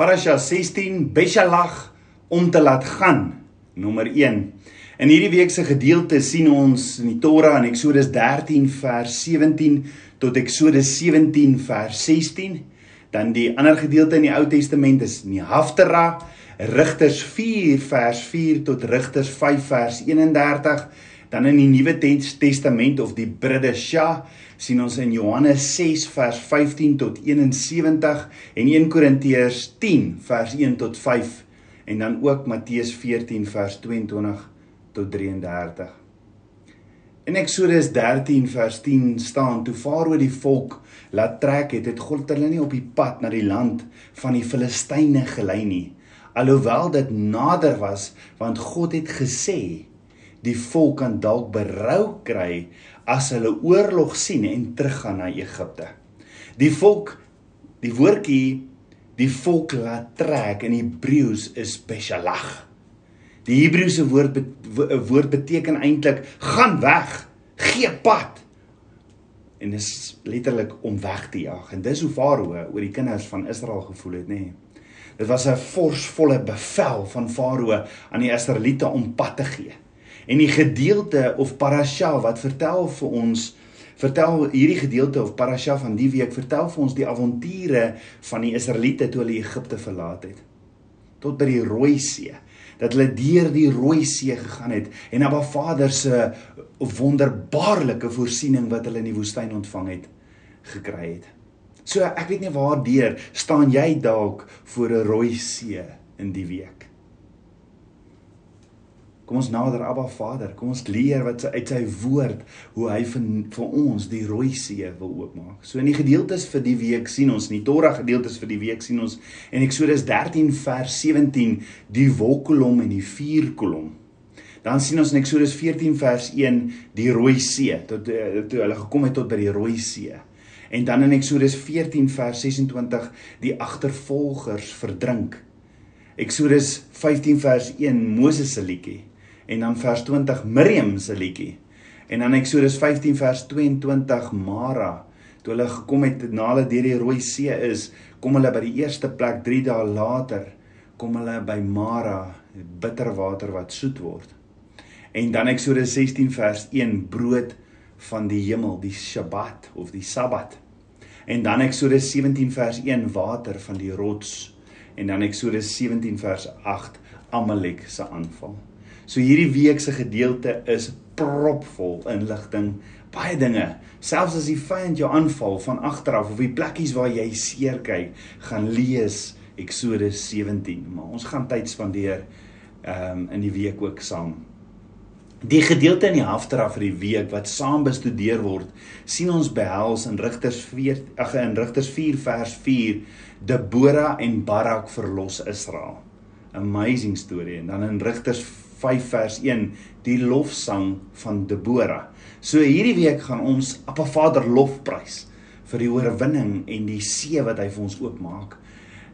Parasha 16 Beshalach om te laat gaan. Nommer 1. In hierdie week se gedeelte sien ons in die Torah in Eksodus 13 vers 17 tot Eksodus 17 vers 16. Dan die ander gedeelte in die Ou Testament is in die Haftara, Rigters 4 vers 4 tot Rigters 5 vers 31. Dan in die Nuwe Testament of die Bridesha sien ons in Johannes 6 vers 15 tot 71 en 1 Korintiërs 10 vers 1 tot 5 en dan ook Matteus 14 vers 22 tot 33. In Eksodus 13 vers 10 staan toe Farao die volk laat trek het, het God hulle nie op die pad na die land van die Filistyne gelei nie. Alhoewel dit nader was want God het gesê die volk kan dalk berou kry as hulle oorlog sien en teruggaan na Egipte. Die volk die woordjie die volk laat trek in Hebreëus is beshalag. Die Hebreëse woord woord beteken eintlik gaan weg, gee pad. En dis letterlik om weg te jaag. En dis hoe Farao oor die kinders van Israel gevoel het, nê. Nee. Dit was 'n forsvolle bevel van Farao aan die Israeliete om pad te gee. En die gedeelte of parasha wat vertel vir ons vertel hierdie gedeelte of parasha van die week vertel vir ons die avonture van die Israeliete toe hulle Egipte verlaat het tot by die Rooi See dat hulle deur die Rooi See gegaan het en Abba Vader se wonderbaarlike voorsiening wat hulle in die woestyn ontvang het gekry het. So ek weet nie waar deur staan jy dalk voor 'n Rooi See in die week. Kom ons nader Abba Vader. Kom ons leer wat uit sy woord hoe hy vir, vir ons die rooi see wil oopmaak. So in die gedeeltes vir die week sien ons, in die Torah gedeeltes vir die week sien ons en Eksodus 13 vers 17 die wolkkolom en die vuurkolom. Dan sien ons in Eksodus 14 vers 1 die rooi see tot eh, toe hulle gekom het tot by die rooi see. En dan in Eksodus 14 vers 26 die agtervolgers verdrink. Eksodus 15 vers 1 Moses se liedjie en dan vers 20 Miriam se liedjie. En dan Eksodus 15 vers 22 Mara toe hulle gekom het na hulle deur die Rooi See is, kom hulle by die eerste plek 3 dae later kom hulle by Mara, bitter water wat soet word. En dan Eksodus 16 vers 1 brood van die hemel, die Sabbat of die Sabbat. En dan Eksodus 17 vers 1 water van die rots. En dan Eksodus 17 vers 8 Amalek se aanval. So hierdie week se gedeelte is propvol inligting, baie dinge. Selfs as die vyand jou aanval van agter af of die plekkies waar jy seer kyk, gaan lees Eksodus 17. Maar ons gaan tyd spandeer ehm um, in die week ook saam. Die gedeelte in die Haftara vir die week wat saam bestudeer word, sien ons behels in Rigters 4 ag in Rigters 4 vers 4 Debora en Barak verlos Israel. Amazing storie en dan in Rigters 5 vers 1 die lofsang van Debora. So hierdie week gaan ons Appa Vader lofprys vir die oorwinning en die see wat hy vir ons oopmaak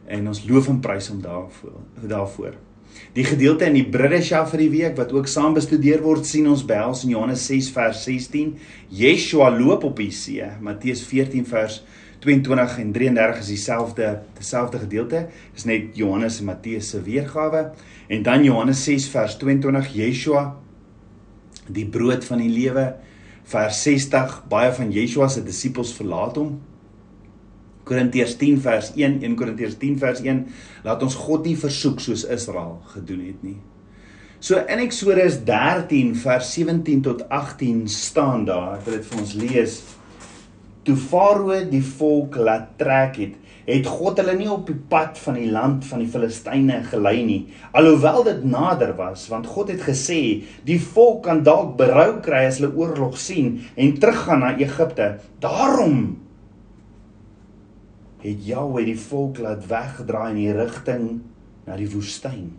en ons loof en prys hom daarvoor daarvoor. Die gedeelte in die Bridesha vir die week wat ook saam bestudeer word sien ons behels in Johannes 6 vers 16. Yeshua loop op die see. Matteus 14 vers 22 en 33 is dieselfde dieselfde gedeelte. Dis net Johannes en Matteus se weergawe. En dan Johannes 6 vers 22 Yeshua die brood van die lewe vers 60 baie van Yeshua se disippels verlaat hom. Korintiërs 10 vers 1 1 Korintiërs 10 vers 1 laat ons God nie versoek soos Israel gedoen het nie. So in Eksodus 13 vers 17 tot 18 staan daar, ek wil dit vir ons lees. Toe Farao die volk laat trek het, het God hulle nie op die pad van die land van die Filistyne gelei nie, alhoewel dit nader was, want God het gesê, die volk kan dalk berou kry as hulle oorlog sien en teruggaan na Egipte. Daarom het Jahweh die volk laat wegdraai in die rigting na die woestyn,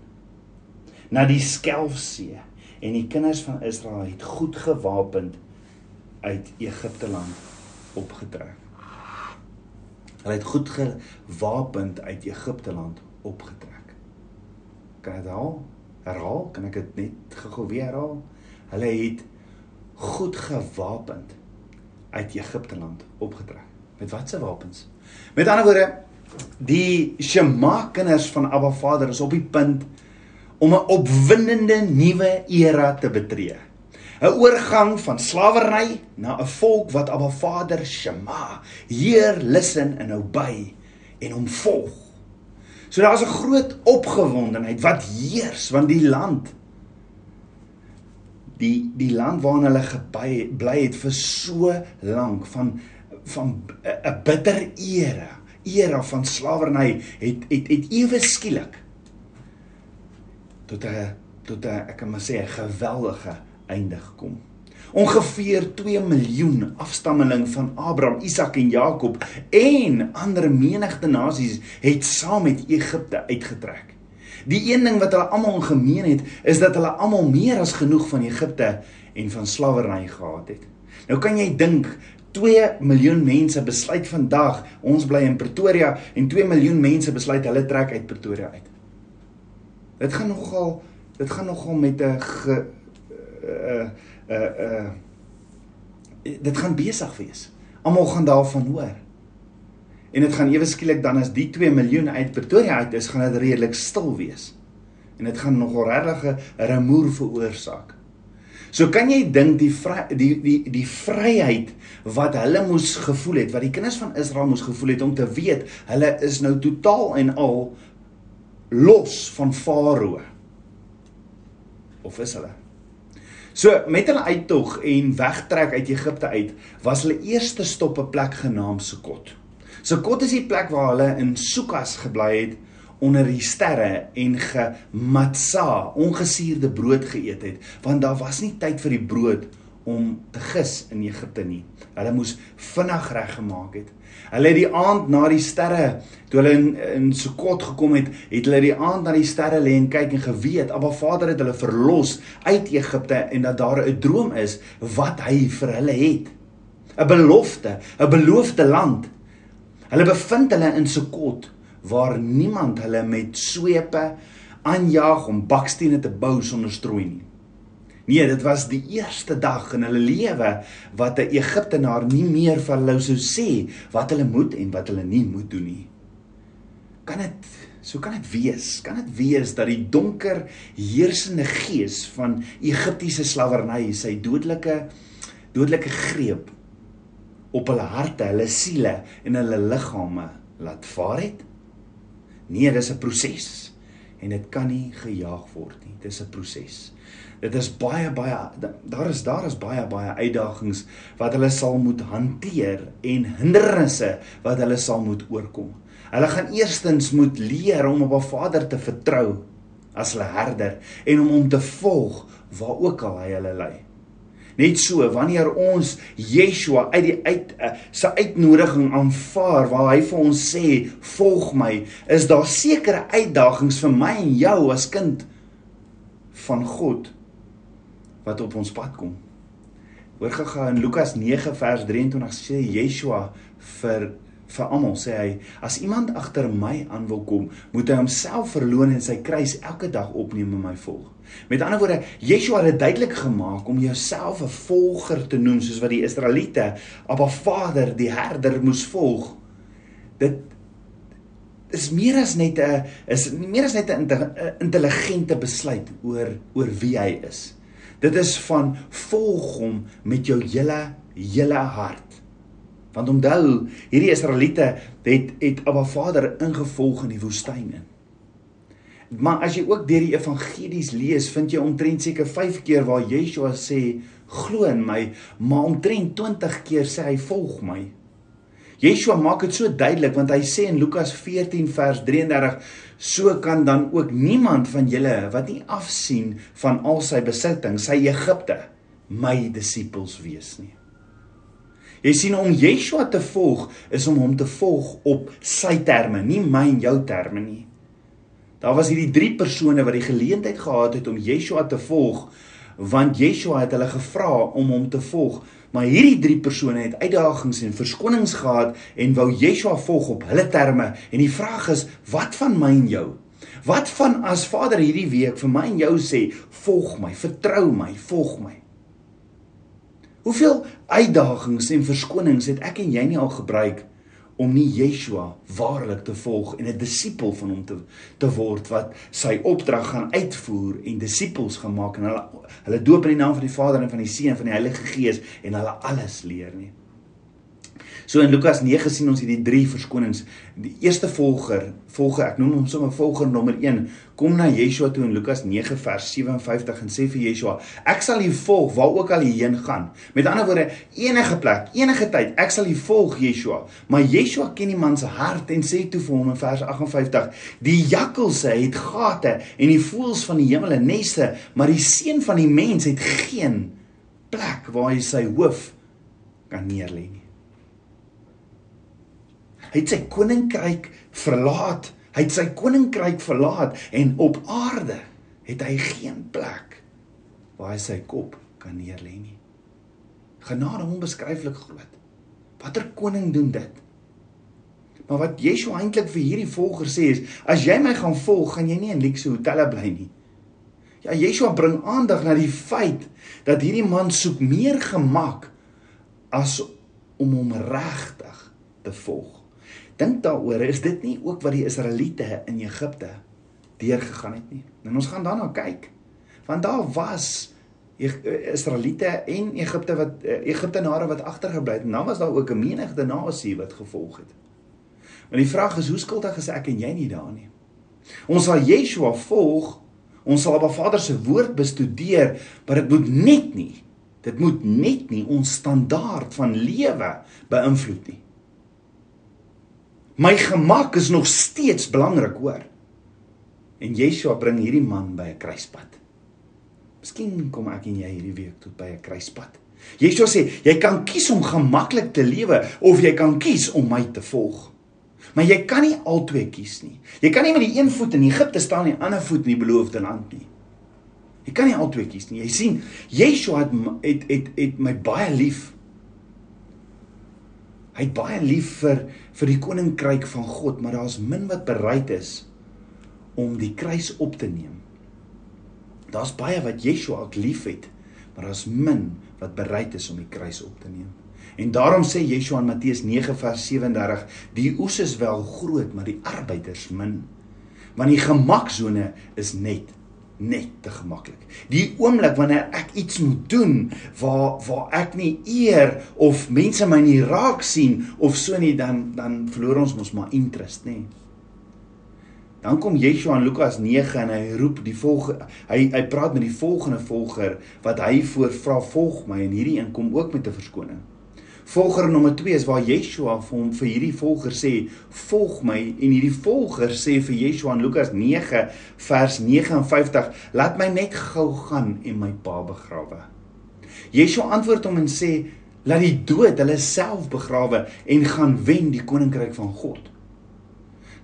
na die Skelfsee en die kinders van Israel het goed gewapend uit Egipte land opgetrek. Hulle het goed gewapend uit Egipte land opgetrek. Kan dit herhaal? Herhaal? Kan ek dit net gou weer herhaal? Hulle het goed gewapend uit Egipte land opgetrek. Met watse wapens? Met ander woorde, Die Shema kinders van Abba Vader is op die punt om 'n opwindende nuwe era te betree. 'n Oorgang van slawerny na 'n volk wat Abba Vader Shema, Heer, listen en obey en hom volg. So daar's 'n groot opgewondenheid wat heers want die land die die land waarin hulle gebly bly het vir so lank van van 'n bitter era era van slawerny het het het ewe skielik tot 'n tot 'n ek kan maar sê 'n geweldige einde gekom. Ongeveer 2 miljoen afstammeling van Abraham, Isak en Jakob en ander menigte nasies het saam met Egipte uitgetrek. Die een ding wat hulle almal gemeen het, is dat hulle almal meer as genoeg van Egipte en van slawerny gehad het. Nou kan jy dink 2 miljoen mense besluit vandag ons bly in Pretoria en 2 miljoen mense besluit hulle trek uit Pretoria uit. Dit gaan nogal dit gaan nogal met 'n uh uh uh dit gaan besig wees. Almal gaan daarvan hoor. En dit gaan ewe skielik dan as die 2 miljoen uit Pretoria uit is, gaan dit redelik stil wees. En dit gaan nogal regtig 'n remoer veroorsaak. So kan jy dink die vry, die die die vryheid wat hulle moes gevoel het, wat die kinders van Israel moes gevoel het om te weet hulle is nou totaal en al los van Farao. Of is hulle? So met hulle uittog en wegtrek uit Egipte uit, was hulle eerste stop 'n plek genaamd Sukot. Sukot is die plek waar hulle in Sukas gebly het onder die sterre en gematsa, ongesuurde brood geëet het, want daar was nie tyd vir die brood om te gis in Egipte nie. Hulle moes vinnig reggemaak het. Hulle het die aand na die sterre, toe hulle in in Sukot gekom het, het hulle die aand na die sterre lê en kyk en geweet, Abba Vader het hulle verlos uit Egipte en dat daar 'n droom is wat hy vir hulle het. 'n Belofte, 'n beloofde land. Hulle bevind hulle in Sukot waar niemand hulle met swepe aanjaag om bakstene te bou sonder strooi nie. Nee, dit was die eerste dag in hulle lewe wat 'n Egiptenaar nie meer vir hulle sou sê wat hulle moet en wat hulle nie moet doen nie. Kan dit so kan dit wees? Kan dit wees dat die donker heersende gees van Egiptiese slawerny sy dodelike dodelike greep op hulle harte, hulle siele en hulle liggame laat vaar het? Nee, dis 'n proses en dit kan nie gejaag word nie. Dis 'n proses. Dit is baie baie daar is daar is baie baie uitdagings wat hulle sal moet hanteer en hindernisse wat hulle sal moet oorkom. Hulle gaan eerstens moet leer om op 'n Vader te vertrou as hulle herder en om hom te volg waar ook al hy hulle lei. Net so wanneer ons Yeshua uit die uit uh, sy uitnodiging aanvaar waar hy vir ons sê volg my, is daar sekere uitdagings vir my en jou as kind van God wat op ons pad kom. Hoor gaga in Lukas 9 vers 23 sê Yeshua vir vir almal sê hy as iemand agter my aan wil kom, moet hy homself verloon en sy kruis elke dag opneem en my volg. Met ander woorde, Yeshua het duidelik gemaak om jouself 'n volger te noem soos wat die Israeliete, Abba Vader, die herder moes volg. Dit is meer as net 'n is meer as net 'n intelligente besluit oor oor wie hy is. Dit is van volg hom met jou hele hele hart. Want onthou, hierdie Israeliete het het Abba Vader ingevolg in die woestyn in. Maar as jy ook deur die evangelies lees, vind jy omtrent seker 5 keer waar Yeshua sê glo in my, maar omtrent 20 keer sê hy volg my. Yeshua maak dit so duidelik want hy sê in Lukas 14 vers 33 so kan dan ook niemand van julle wat nie afsien van al sy besittings, sy Egipte, my disippels wees nie. Jy sien om Yeshua te volg is om hom te volg op sy terme, nie my en jou terme nie. Daar was hierdie drie persone wat die geleentheid gehad het om Yeshua te volg want Yeshua het hulle gevra om hom te volg. Maar hierdie drie persone het uitdagings en verskonings gehad en wou Yeshua volg op hulle terme en die vraag is wat van my en jou? Wat van as Vader hierdie week vir my en jou sê volg my, vertrou my, volg my? Hoeveel uitdagings en verskonings het ek en jy nie al gebruik om nie Yeshua waarlik te volg en 'n disipel van hom te te word wat sy opdrag gaan uitvoer en disippels gemaak en hulle hulle doop in die naam van die Vader en van die Seun en van die Heilige Gees en hulle alles leer nie. So in Lukas 9 sien ons hierdie drie verskonings. Die eerste volger, volger, ek noem hom sommer volger nommer 1, kom na Yeshua toe in Lukas 9 vers 57 en sê vir Yeshua: "Ek sal u volg waar ook al u heen gaan." Met ander woorde, enige plek, enige tyd, ek sal u volg, Yeshua. Maar Yeshua ken die man se hart en sê toe vir hom in vers 58: "Die jakkalse het gate en die voëls van die hemel neste, maar die seun van die mens het geen plek waar hy sy hoof kan neerlê nie." Hy het sy koninkryk verlaat. Hy het sy koninkryk verlaat en op aarde het hy geen plek waar hy sy kop kan neerlê nie. Genade onbeskryflik groot. Watter koning doen dit? Maar wat Yeshua eintlik vir hierdie volger sê is, as jy my gaan volg, gaan jy nie in luukse hotelle bly nie. Ja, Yeshua bring aandag na die feit dat hierdie man soek meer gemak as om hom regtig te volg dink daaroor, is dit nie ook wat die Israeliete in Egipte deurgegaan het nie? En ons gaan daarna kyk. Want daar was Israeliete en Egipte wat eh, Egiptenare wat agtergebly het. En dan was daar ook 'n menigte nasie wat gevolg het. Maar die vraag is, hoe skuldig is ek en jy nie daar nie? Ons sal Yeshua volg. Ons sal Abba Vader se woord bestudeer, maar dit moet net nie dit moet net nie ons standaard van lewe beïnvloed nie. My gemak is nog steeds belangrik, hoor. En Yeshua bring hierdie man by 'n kruispunt. Miskien kom ek en jy hierdie week tot by 'n kruispunt. Yeshua sê, jy kan kies om gemaklik te lewe of jy kan kies om my te volg. Maar jy kan nie albei kies nie. Jy kan nie met die een voet in Egipte staan en die ander voet in die beloofde land nie. Jy kan nie albei kies nie. Jy sien, Yeshua het het het, het my baie lief. Hy het baie lief vir vir die koninkryk van God, maar daar's min wat bereid is om die kruis op te neem. Daar's baie wat Yeshua ook liefhet, maar daar's min wat bereid is om die kruis op te neem. En daarom sê Yeshua in Matteus 9 vers 37: "Die oes is wel groot, maar die arbeiders min." Want die gemaksone is net net te gemaklik. Die oomblik wanneer ek iets moet doen waar waar ek nie eer of mense my nie raak sien of so nie dan dan verloor ons mos maar interest, nê. Dan kom Yeshua in Lukas 9 en hy roep die volg hy hy praat met die volgende volger wat hy voor vra volg my en hierdie een kom ook met 'n verskoning. Volger nommer 2 is waar Yeshua vir hom vir hierdie volger sê, "Volg my." En hierdie volger sê vir Yeshua in Lukas 9 vers 59, "Laat my net gou gaan en my pa begrawe." Yeshua antwoord hom en sê, "Laat die dood hulle self begrawe en gaan wen die koninkryk van God."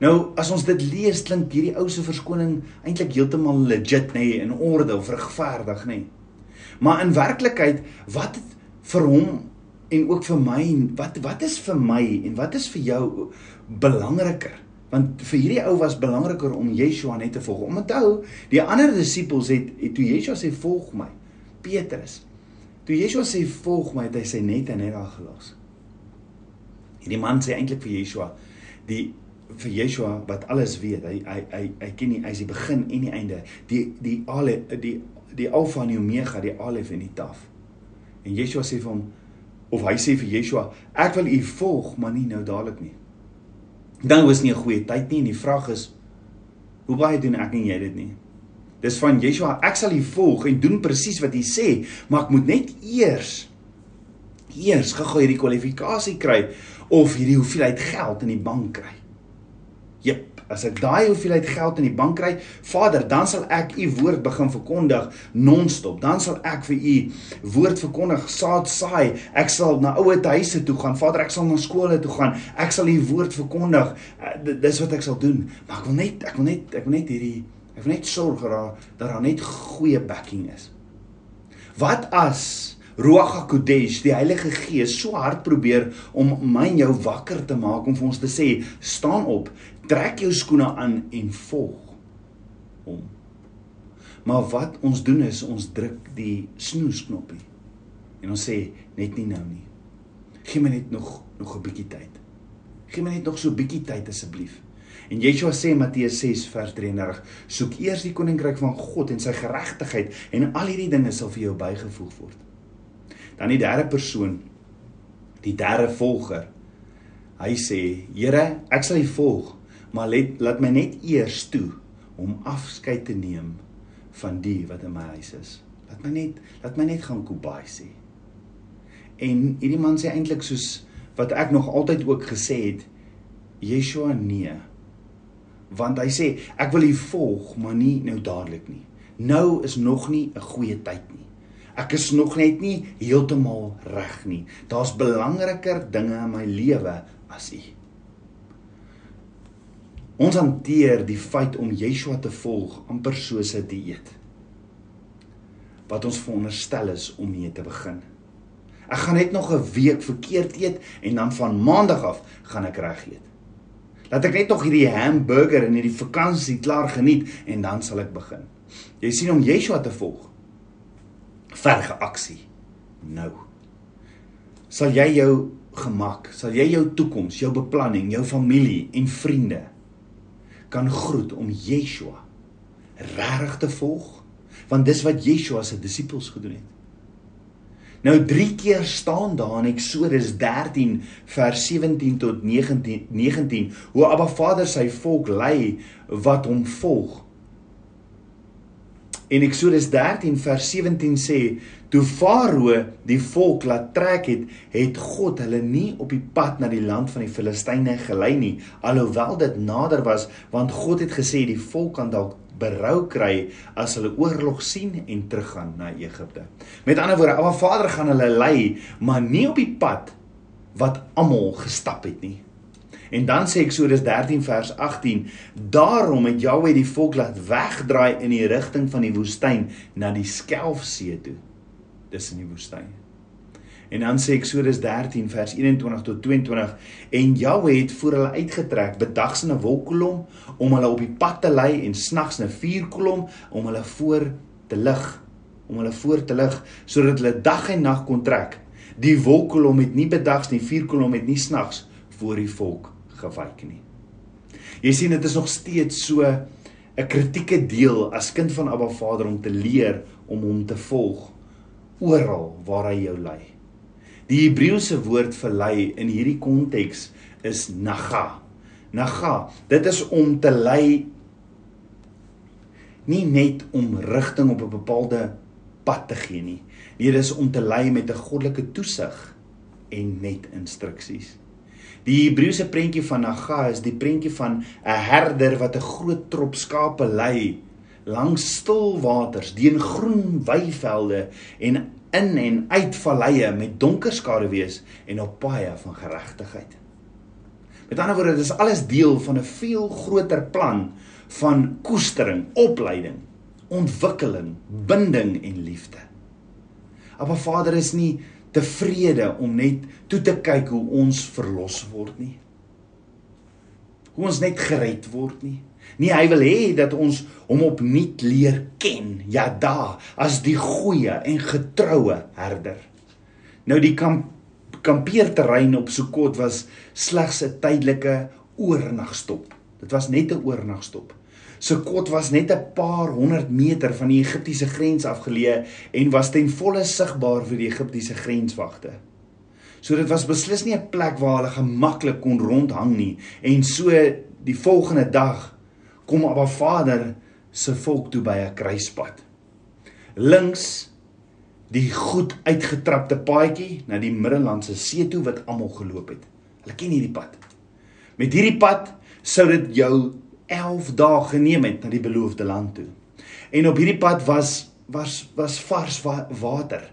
Nou, as ons dit lees, klink hierdie ou se verskoning eintlik heeltemal legit, nê, nee, in orde of regverdig, nê. Nee. Maar in werklikheid, wat het vir hom en ook vir my wat wat is vir my en wat is vir jou belangriker? Want vir hierdie ou was belangriker om Yeshua net te volg. Om onthou die ander disippels het, het toe Yeshua sê volg my. Petrus. Toe Yeshua sê volg my het hy sy nette net daar gelos hierdie man sê eintlik vir Yeshua die vir Yeshua wat alles weet hy hy hy, hy ken nie hy's die begin en die einde. Die die ale die die alfa en die omega die alef en die taf. En Yeshua sê vir hom of hy sê vir Yeshua, ek wil u volg, maar nie nou dadelik nie. Dan was nie 'n goeie tyd nie en die vraag is hoe baie doen ek en jy dit nie? Dis van Yeshua, ek sal u volg en doen presies wat u sê, maar ek moet net eers eers gou hierdie kwalifikasie kry of hierdie hoeveelheid geld in die bank kry. As ek daai hoeveelheid geld in die bank kry, Vader, dan sal ek u woord begin verkondig non-stop. Dan sal ek vir u woord verkondig, saad saai. Ek sal na ouer huise toe gaan. Vader, ek sal na skole toe gaan. Ek sal u woord verkondig. Uh, dis wat ek sal doen. Maar ek wil net ek wil net ek wil net hierdie ek wil net sorg dat daar net goeie backing is. Wat as Ruach HaKodesh, die Heilige Gees, so hard probeer om my en jou wakker te maak om vir ons te sê, staan op, trek jou skoene aan en volg hom. Maar wat ons doen is ons druk die snoesknoppie. En ons sê net nie nou nie. Gee my net nog nog 'n bietjie tyd. Gee my net nog so 'n bietjie tyd asseblief. En Yeshua sê Matteus 6 vers 33: Soek eers die koninkryk van God en sy geregtigheid en al hierdie dinge sal vir jou bygevoeg word. Dan die derde persoon, die derde volger. Hy sê: Here, ek sal U volg, maar let, laat my net eers toe om afskeid te neem van die wat in my huis is. Laat my net laat my net gaan Kubai sê. En hierdie man sê eintlik soos wat ek nog altyd ook gesê het, Yeshua nee. Want hy sê ek wil U volg, maar nie nou dadelik nie. Nou is nog nie 'n goeie tyd nie. Ek is nog net nie heeltemal reg nie. Daar's belangriker dinge in my lewe as U. Ons hanteer die feit om Yeshua te volg amper soos 'n dieet. Wat ons veronderstel is om mee te begin. Ek gaan net nog 'n week verkeerd eet en dan van maandag af gaan ek reg eet. Laat ek net nog hierdie hamburger en hierdie vakansie klaar geniet en dan sal ek begin. Jy sien om Yeshua te volg. Verge aksie. Nou. Sal jy jou gemak, sal jy jou toekoms, jou beplanning, jou familie en vriende kan groet om Yeshua regtig te volg? Want dis wat Yeshua se disippels gedoen het. Nou 3 keer staan daar in Eksodus 13 vers 17 tot 19 19 hoe Abba Vader sy volk lei wat hom volg. In Eksodus 13 vers 17 sê toe Farao die volk laat trek het, het God hulle nie op die pad na die land van die Filistyne gelei nie, alhoewel dit nader was, want God het gesê die volk kan dalk berou kry as hulle oorlog sien en teruggaan na Egipte. Met ander woorde, Abba Vader gaan hulle lei, maar nie op die pad wat almal gestap het nie. En dan sê Eksodus 13 vers 18: Daarom het Jahwe die volk laat wegdraai in die rigting van die woestyn na die Skelfsee toe. Dis in die woestyn. En dan sê Eksodus 13 vers 21 tot 22 en Jahwe het voor hulle uitgetrek bedags in 'n wolkkolom om hulle op die pad te lei en snags 'n vuurkolom om hulle voor te lig om hulle voor te lig sodat hulle dag en nag kon trek. Die wolkkolom het nie bedags nie, vuurkolom het nie snags voor die volk gewyk nie. Jy sien dit is nog steeds so 'n kritieke deel as kind van Abba Vader om te leer om hom te volg oral waar hy jou lei. Die Hebreëse woord vir lei in hierdie konteks is naga. Naga, dit is om te lei nie net om rigting op 'n bepaalde pad te gee nie. Nee, dit is om te lei met 'n goddelike toesig en met instruksies. Die Hebreëse prentjie van Naga is die prentjie van 'n herder wat 'n groot trop skape lei langs stil waters, deur groen weivelde en in en uit valleie met donker skaduwees en op paaie van geregtigheid. Met ander woorde, dit is alles deel van 'n veel groter plan van koestering, opleiding, ontwikkeling, binding en liefde. Maar Vader is nie tevrede om net toe te kyk hoe ons verlos word nie. Hoe ons net gered word nie. Nee, hy wil hê dat ons hom opnuut leer ken. Ja, da, as die goeie en getroue herder. Nou die kamp kampeerterrein op Sukot was slegs 'n tydelike oornagstop. Dit was net 'n oornagstop. Sukot was net 'n paar honderd meter van die Egiptiese grens afgeleë en was ten volle sigbaar vir die Egiptiese grenswagte. So dit was beslis nie 'n plek waar hulle gemaklik kon rondhang nie en so die volgende dag kom Abba Vader se volk toe by 'n kruispunt. Links die goed uitgetrapte paadjie na die Middellandse See toe wat almal geloop het. Hulle ken hierdie pad. Met hierdie pad sou dit jou 11 dae geneem het na die beloofde land toe. En op hierdie pad was was was vars wa water,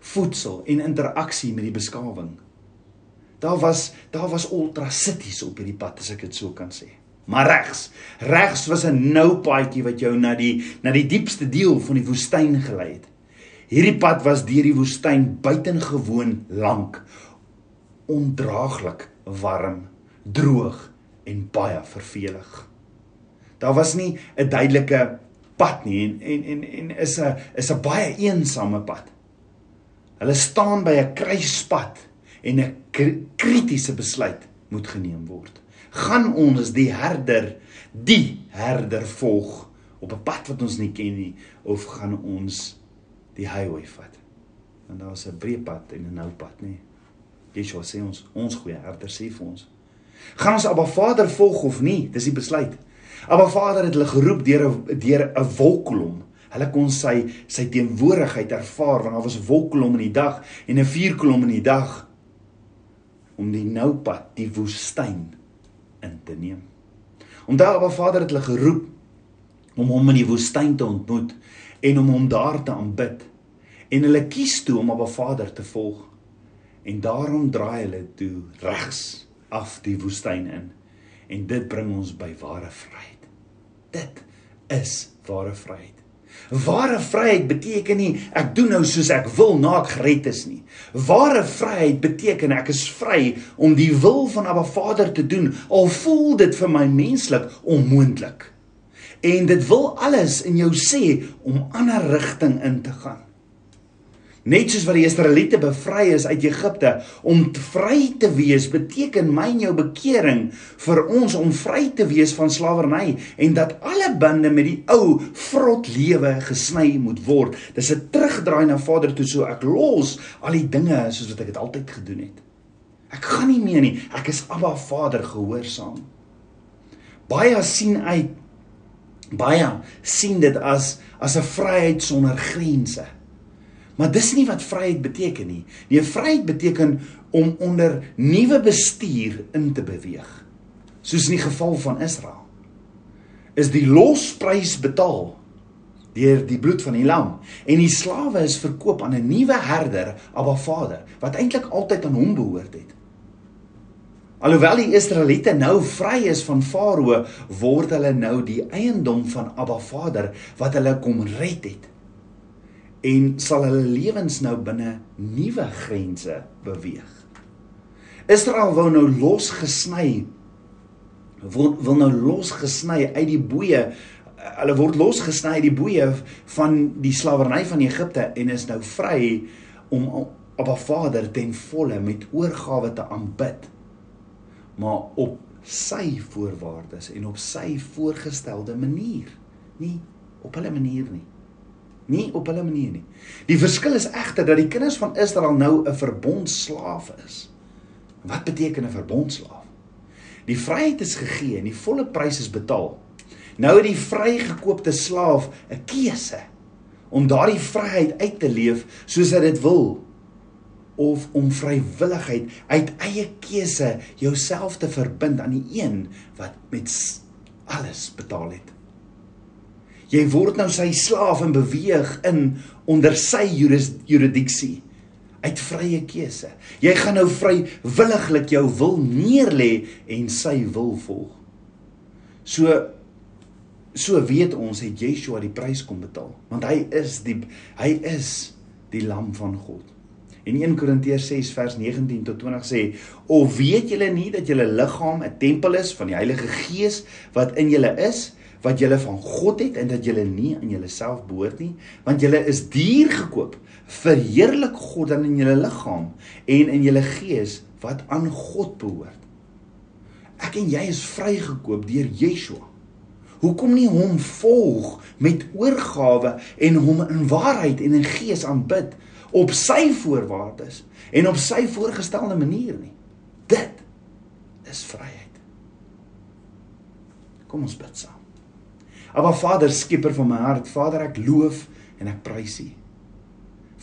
voedsel en interaksie met die beskawing. Daar was daar was ultra cities op hierdie pad as ek dit so kan sê maar regs. Regs was 'n nou paadjie wat jou na die na die diepste deel van die woestyn gelei het. Hierdie pad was deur die woestyn buitengewoon lank, ondraaglik warm, droog en baie vervelig. Daar was nie 'n duidelike pad nie en en en, en is 'n is 'n baie eensame pad. Hulle staan by 'n kruispunt en 'n kritiese besluit moet geneem word. Gaan ons die herder, die herder volg op 'n pad wat ons nie ken nie of gaan ons die highway vat? Want daar's 'n breë pad en 'n nou pad, nê? Yeshua sê ons, ons goeie herder sê vir ons. Gaan ons Abba Vader volg of nie? Dis die besluit. Abba Vader het hulle geroep deur 'n deur 'n wolkkolom. Hulle kon sy sy teenwoordigheid ervaar want daar was 'n wolkkolom in die dag en 'n vuurkolom in die dag om die noupad, die woestyn in te neem. Onthou Abba Vader het hulle geroep om hom in die woestyn te ontmoet en om hom daar te aanbid. En hulle kies toe om Abba Vader te volg. En daarom draai hulle toe regs af die woestyn in. En dit bring ons by ware vryheid. Dit is ware vryheid. Ware vryheid beteken nie ek doen nou soos ek wil na ek gered is nie. Ware vryheid beteken ek is vry om die wil van Abba Vader te doen al voel dit vir my menslik onmoontlik. En dit wil alles in jou sê om ander rigting in te gaan. Net soos wat die Israeliete bevry is uit Egipte, om vry te wees beteken my en jou bekering vir ons om vry te wees van slawerny en dat alle bande met die ou vrot lewe gesny moet word. Dis 'n terugdraai na Vader toe so ek los al die dinge soos wat ek dit altyd gedoen het. Ek gaan nie meer nie. Ek is Abba Vader gehoorsaam. Baie sien uit baie sien dit as as 'n vryheid sonder grense. Maar dis nie wat vryheid beteken nie. Nee, vryheid beteken om onder nuwe bestuur in te beweeg. Soos in die geval van Israel. Is die losprys betaal deur die bloed van die lam en die slawe is verkoop aan 'n nuwe herder, Abba Vader, wat eintlik altyd aan hom behoort het. Alhoewel die Israeliete nou vry is van Farao, word hulle nou die eiendom van Abba Vader wat hulle kom red het en sal hulle lewens nou binne nuwe grense beweeg. Israel wou nou losgesny wil, nou losgesny uit die boeye hulle word losgesny uit die boeye van die slawerny van Egipte en is nou vry om op 'n Vader ten volle met oorgawe te aanbid maar op sy voorwaardes en op sy voorgestelde manier nie op hulle manier nie nie op hulle manier nie. Die verskil is egter dat die kinders van Israel nou 'n verbondslaaf is. Wat beteken 'n verbondslaaf? Die vryheid is gegee en die volle prys is betaal. Nou het die vrygekoopte slaaf 'n keuse om daardie vryheid uit te leef soos hy dit wil of om vrywilligheid uit eie keuse jouself te verbind aan die een wat met alles betaal het. Jy word nou sy slaaf en beweeg in onder sy jurisdiksie uit vrye keuse. Jy gaan nou vrywilliglik jou wil neerlê en sy wil volg. So so weet ons het Yeshua die prys kom betaal, want hy is die hy is die lam van God. En 1 Korintiërs 6 vers 19 tot 20 sê: "Of weet julle nie dat julle liggaam 'n tempel is van die Heilige Gees wat in julle is?" Wat julle van God het en dat julle nie aan julleself behoort nie, want julle is duur gekoop. Verheerlik God dan in julle liggaam en in julle gees wat aan God behoort. Ek en jy is vrygekoop deur Yeshua. Hoekom nie hom volg met oorgawe en hom in waarheid en in gees aanbid op sy voorwaardes en op sy voorgestelde manier nie? Dit is vryheid. Kom ons bid saam. Aba Vader, skieper van my hart, Vader, ek loof en ek prys U.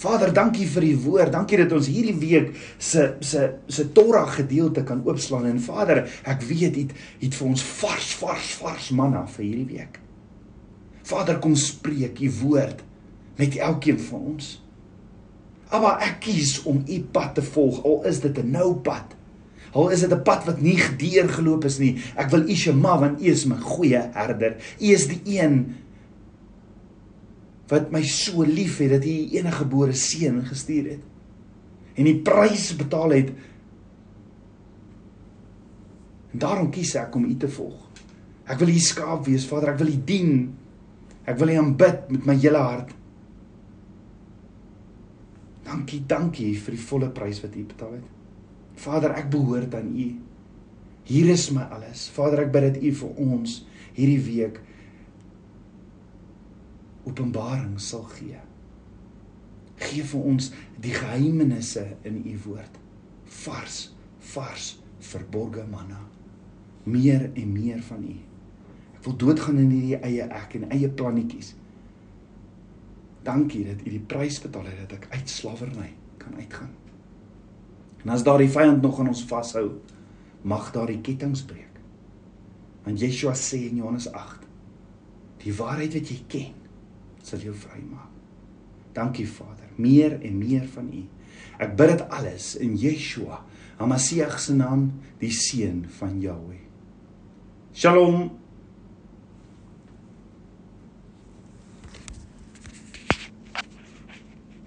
Vader, dankie vir U woord. Dankie dat ons hierdie week se se se Torah gedeelte kan oopslaan en Vader, ek weet U het vir ons vars vars vars manna vir hierdie week. Vader, kom spreek U woord met elkeen van ons. Aba, ek kies om U pad te volg, al is dit 'n nou pad. Al is dit 'n pad wat nie gedeur geloop is nie. Ek wil U Shema want U is my goeie herder. U is die een wat my so lief het dat U enige gebore seun gestuur het. En die prys betaal het. En daarom kies ek om U te volg. Ek wil U skaap wees, Vader, ek wil U dien. Ek wil U aanbid met my hele hart. Dankie, dankie vir die volle prys wat U betaal het. Vader, ek behoort aan U. Hier is my alles. Vader, ek bid dat U vir ons hierdie week openbaring sal gee. Gee vir ons die geheimenisse in U woord. Vars, vars, verborgde manna. Meer en meer van U. Ek wil doodgaan in hierdie eie ek en eie plannetjies. Dankie dat U die prys betaal het dat ek uit slawerny kan uitgaan. En as daardie vyand nog aan ons vashou, mag daardie kettinge breek. Want Yeshua sê in Johannes 8: Die waarheid wat jy ken, sal jou vrymaak. Dankie Vader, meer en meer van U. Ek bid dit alles in Yeshua, Hamasiach se naam, die seun van Jahweh. Shalom.